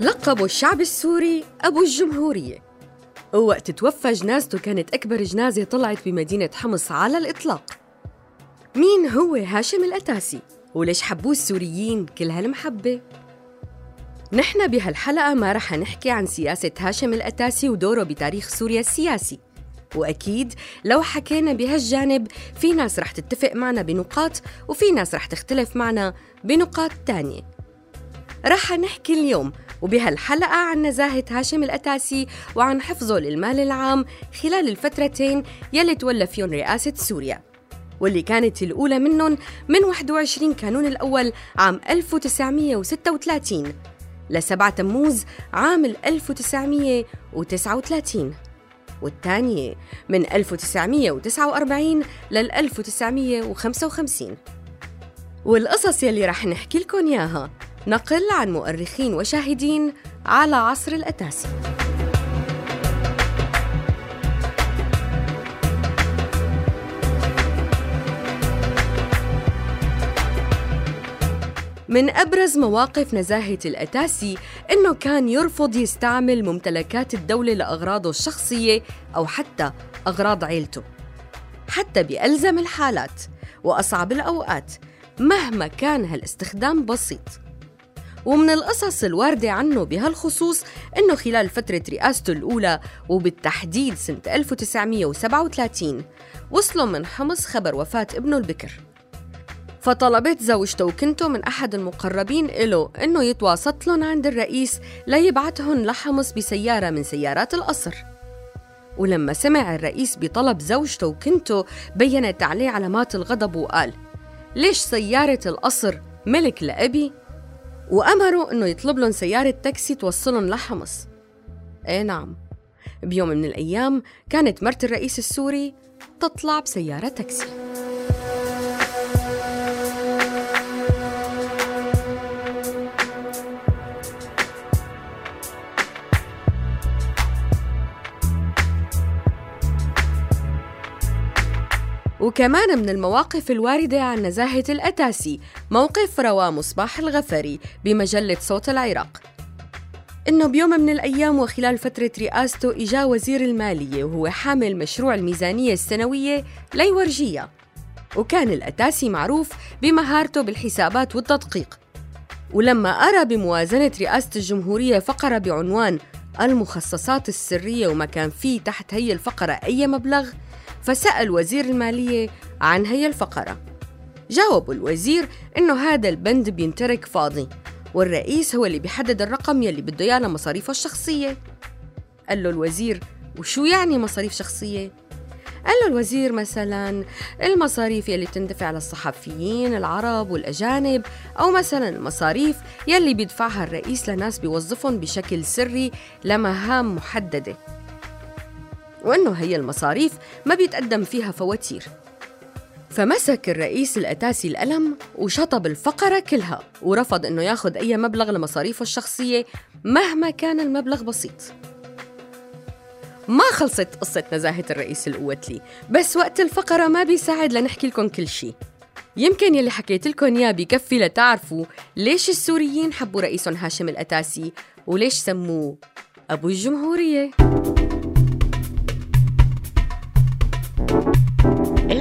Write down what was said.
لقبوا الشعب السوري أبو الجمهورية ووقت توفى جنازته كانت أكبر جنازة طلعت بمدينة حمص على الإطلاق مين هو هاشم الأتاسي؟ وليش حبوه السوريين كل هالمحبة؟ نحن بهالحلقة ما رح نحكي عن سياسة هاشم الأتاسي ودوره بتاريخ سوريا السياسي وأكيد لو حكينا بهالجانب في ناس رح تتفق معنا بنقاط وفي ناس رح تختلف معنا بنقاط تانية رح نحكي اليوم وبهالحلقة عن نزاهة هاشم الأتاسي وعن حفظه للمال العام خلال الفترتين يلي تولى فيهم رئاسة سوريا. واللي كانت الأولى منهم من 21 كانون الأول عام 1936 لسبعة تموز عام 1939 والثانية من 1949 لل 1955 والقصص يلي رح نحكي لكم إياها نقل عن مؤرخين وشاهدين على عصر الأتاسي. من أبرز مواقف نزاهة الأتاسي إنه كان يرفض يستعمل ممتلكات الدولة لأغراضه الشخصية أو حتى أغراض عيلته حتى بألزم الحالات وأصعب الأوقات مهما كان هالاستخدام بسيط. ومن القصص الواردة عنه بهالخصوص إنه خلال فترة رئاسته الأولى وبالتحديد سنة 1937 وصلوا من حمص خبر وفاة ابنه البكر فطلبت زوجته وكنته من أحد المقربين إله إنه يتواسط لهم عند الرئيس ليبعتهم لحمص بسيارة من سيارات القصر ولما سمع الرئيس بطلب زوجته وكنته بينت عليه علامات الغضب وقال ليش سيارة القصر ملك لأبي؟ وأمروا إنه يطلب لهم سيارة تاكسي توصلهم لحمص. إيه نعم. بيوم من الأيام كانت مرت الرئيس السوري تطلع بسيارة تاكسي. وكمان من المواقف الواردة عن نزاهة الأتاسي موقف رواه مصباح الغفري بمجلة صوت العراق. إنه بيوم من الأيام وخلال فترة رئاسته إجا وزير المالية وهو حامل مشروع الميزانية السنوية ليورجيها وكان الأتاسي معروف بمهارته بالحسابات والتدقيق. ولما أرى بموازنة رئاسة الجمهورية فقرة بعنوان المخصصات السرية وما كان فيه تحت هي الفقرة أي مبلغ فسأل وزير المالية عن هي الفقرة. جاوب الوزير إنه هذا البند بينترك فاضي والرئيس هو اللي بيحدد الرقم يلي بده إياه لمصاريفه الشخصية. قال له الوزير وشو يعني مصاريف شخصية؟ قال له الوزير مثلا المصاريف يلي بتندفع للصحفيين العرب والأجانب أو مثلا المصاريف يلي بيدفعها الرئيس لناس بيوظفهم بشكل سري لمهام محددة. وأنه هي المصاريف ما بيتقدم فيها فواتير. فمسك الرئيس الأتاسي القلم وشطب الفقرة كلها ورفض أنه ياخد أي مبلغ لمصاريفه الشخصية مهما كان المبلغ بسيط. ما خلصت قصة نزاهة الرئيس القوتلي بس وقت الفقرة ما بيساعد لنحكي لكم كل شيء. يمكن يلي حكيت لكم إياه بكفي لتعرفوا ليش السوريين حبوا رئيسهم هاشم الأتاسي وليش سموه أبو الجمهورية. El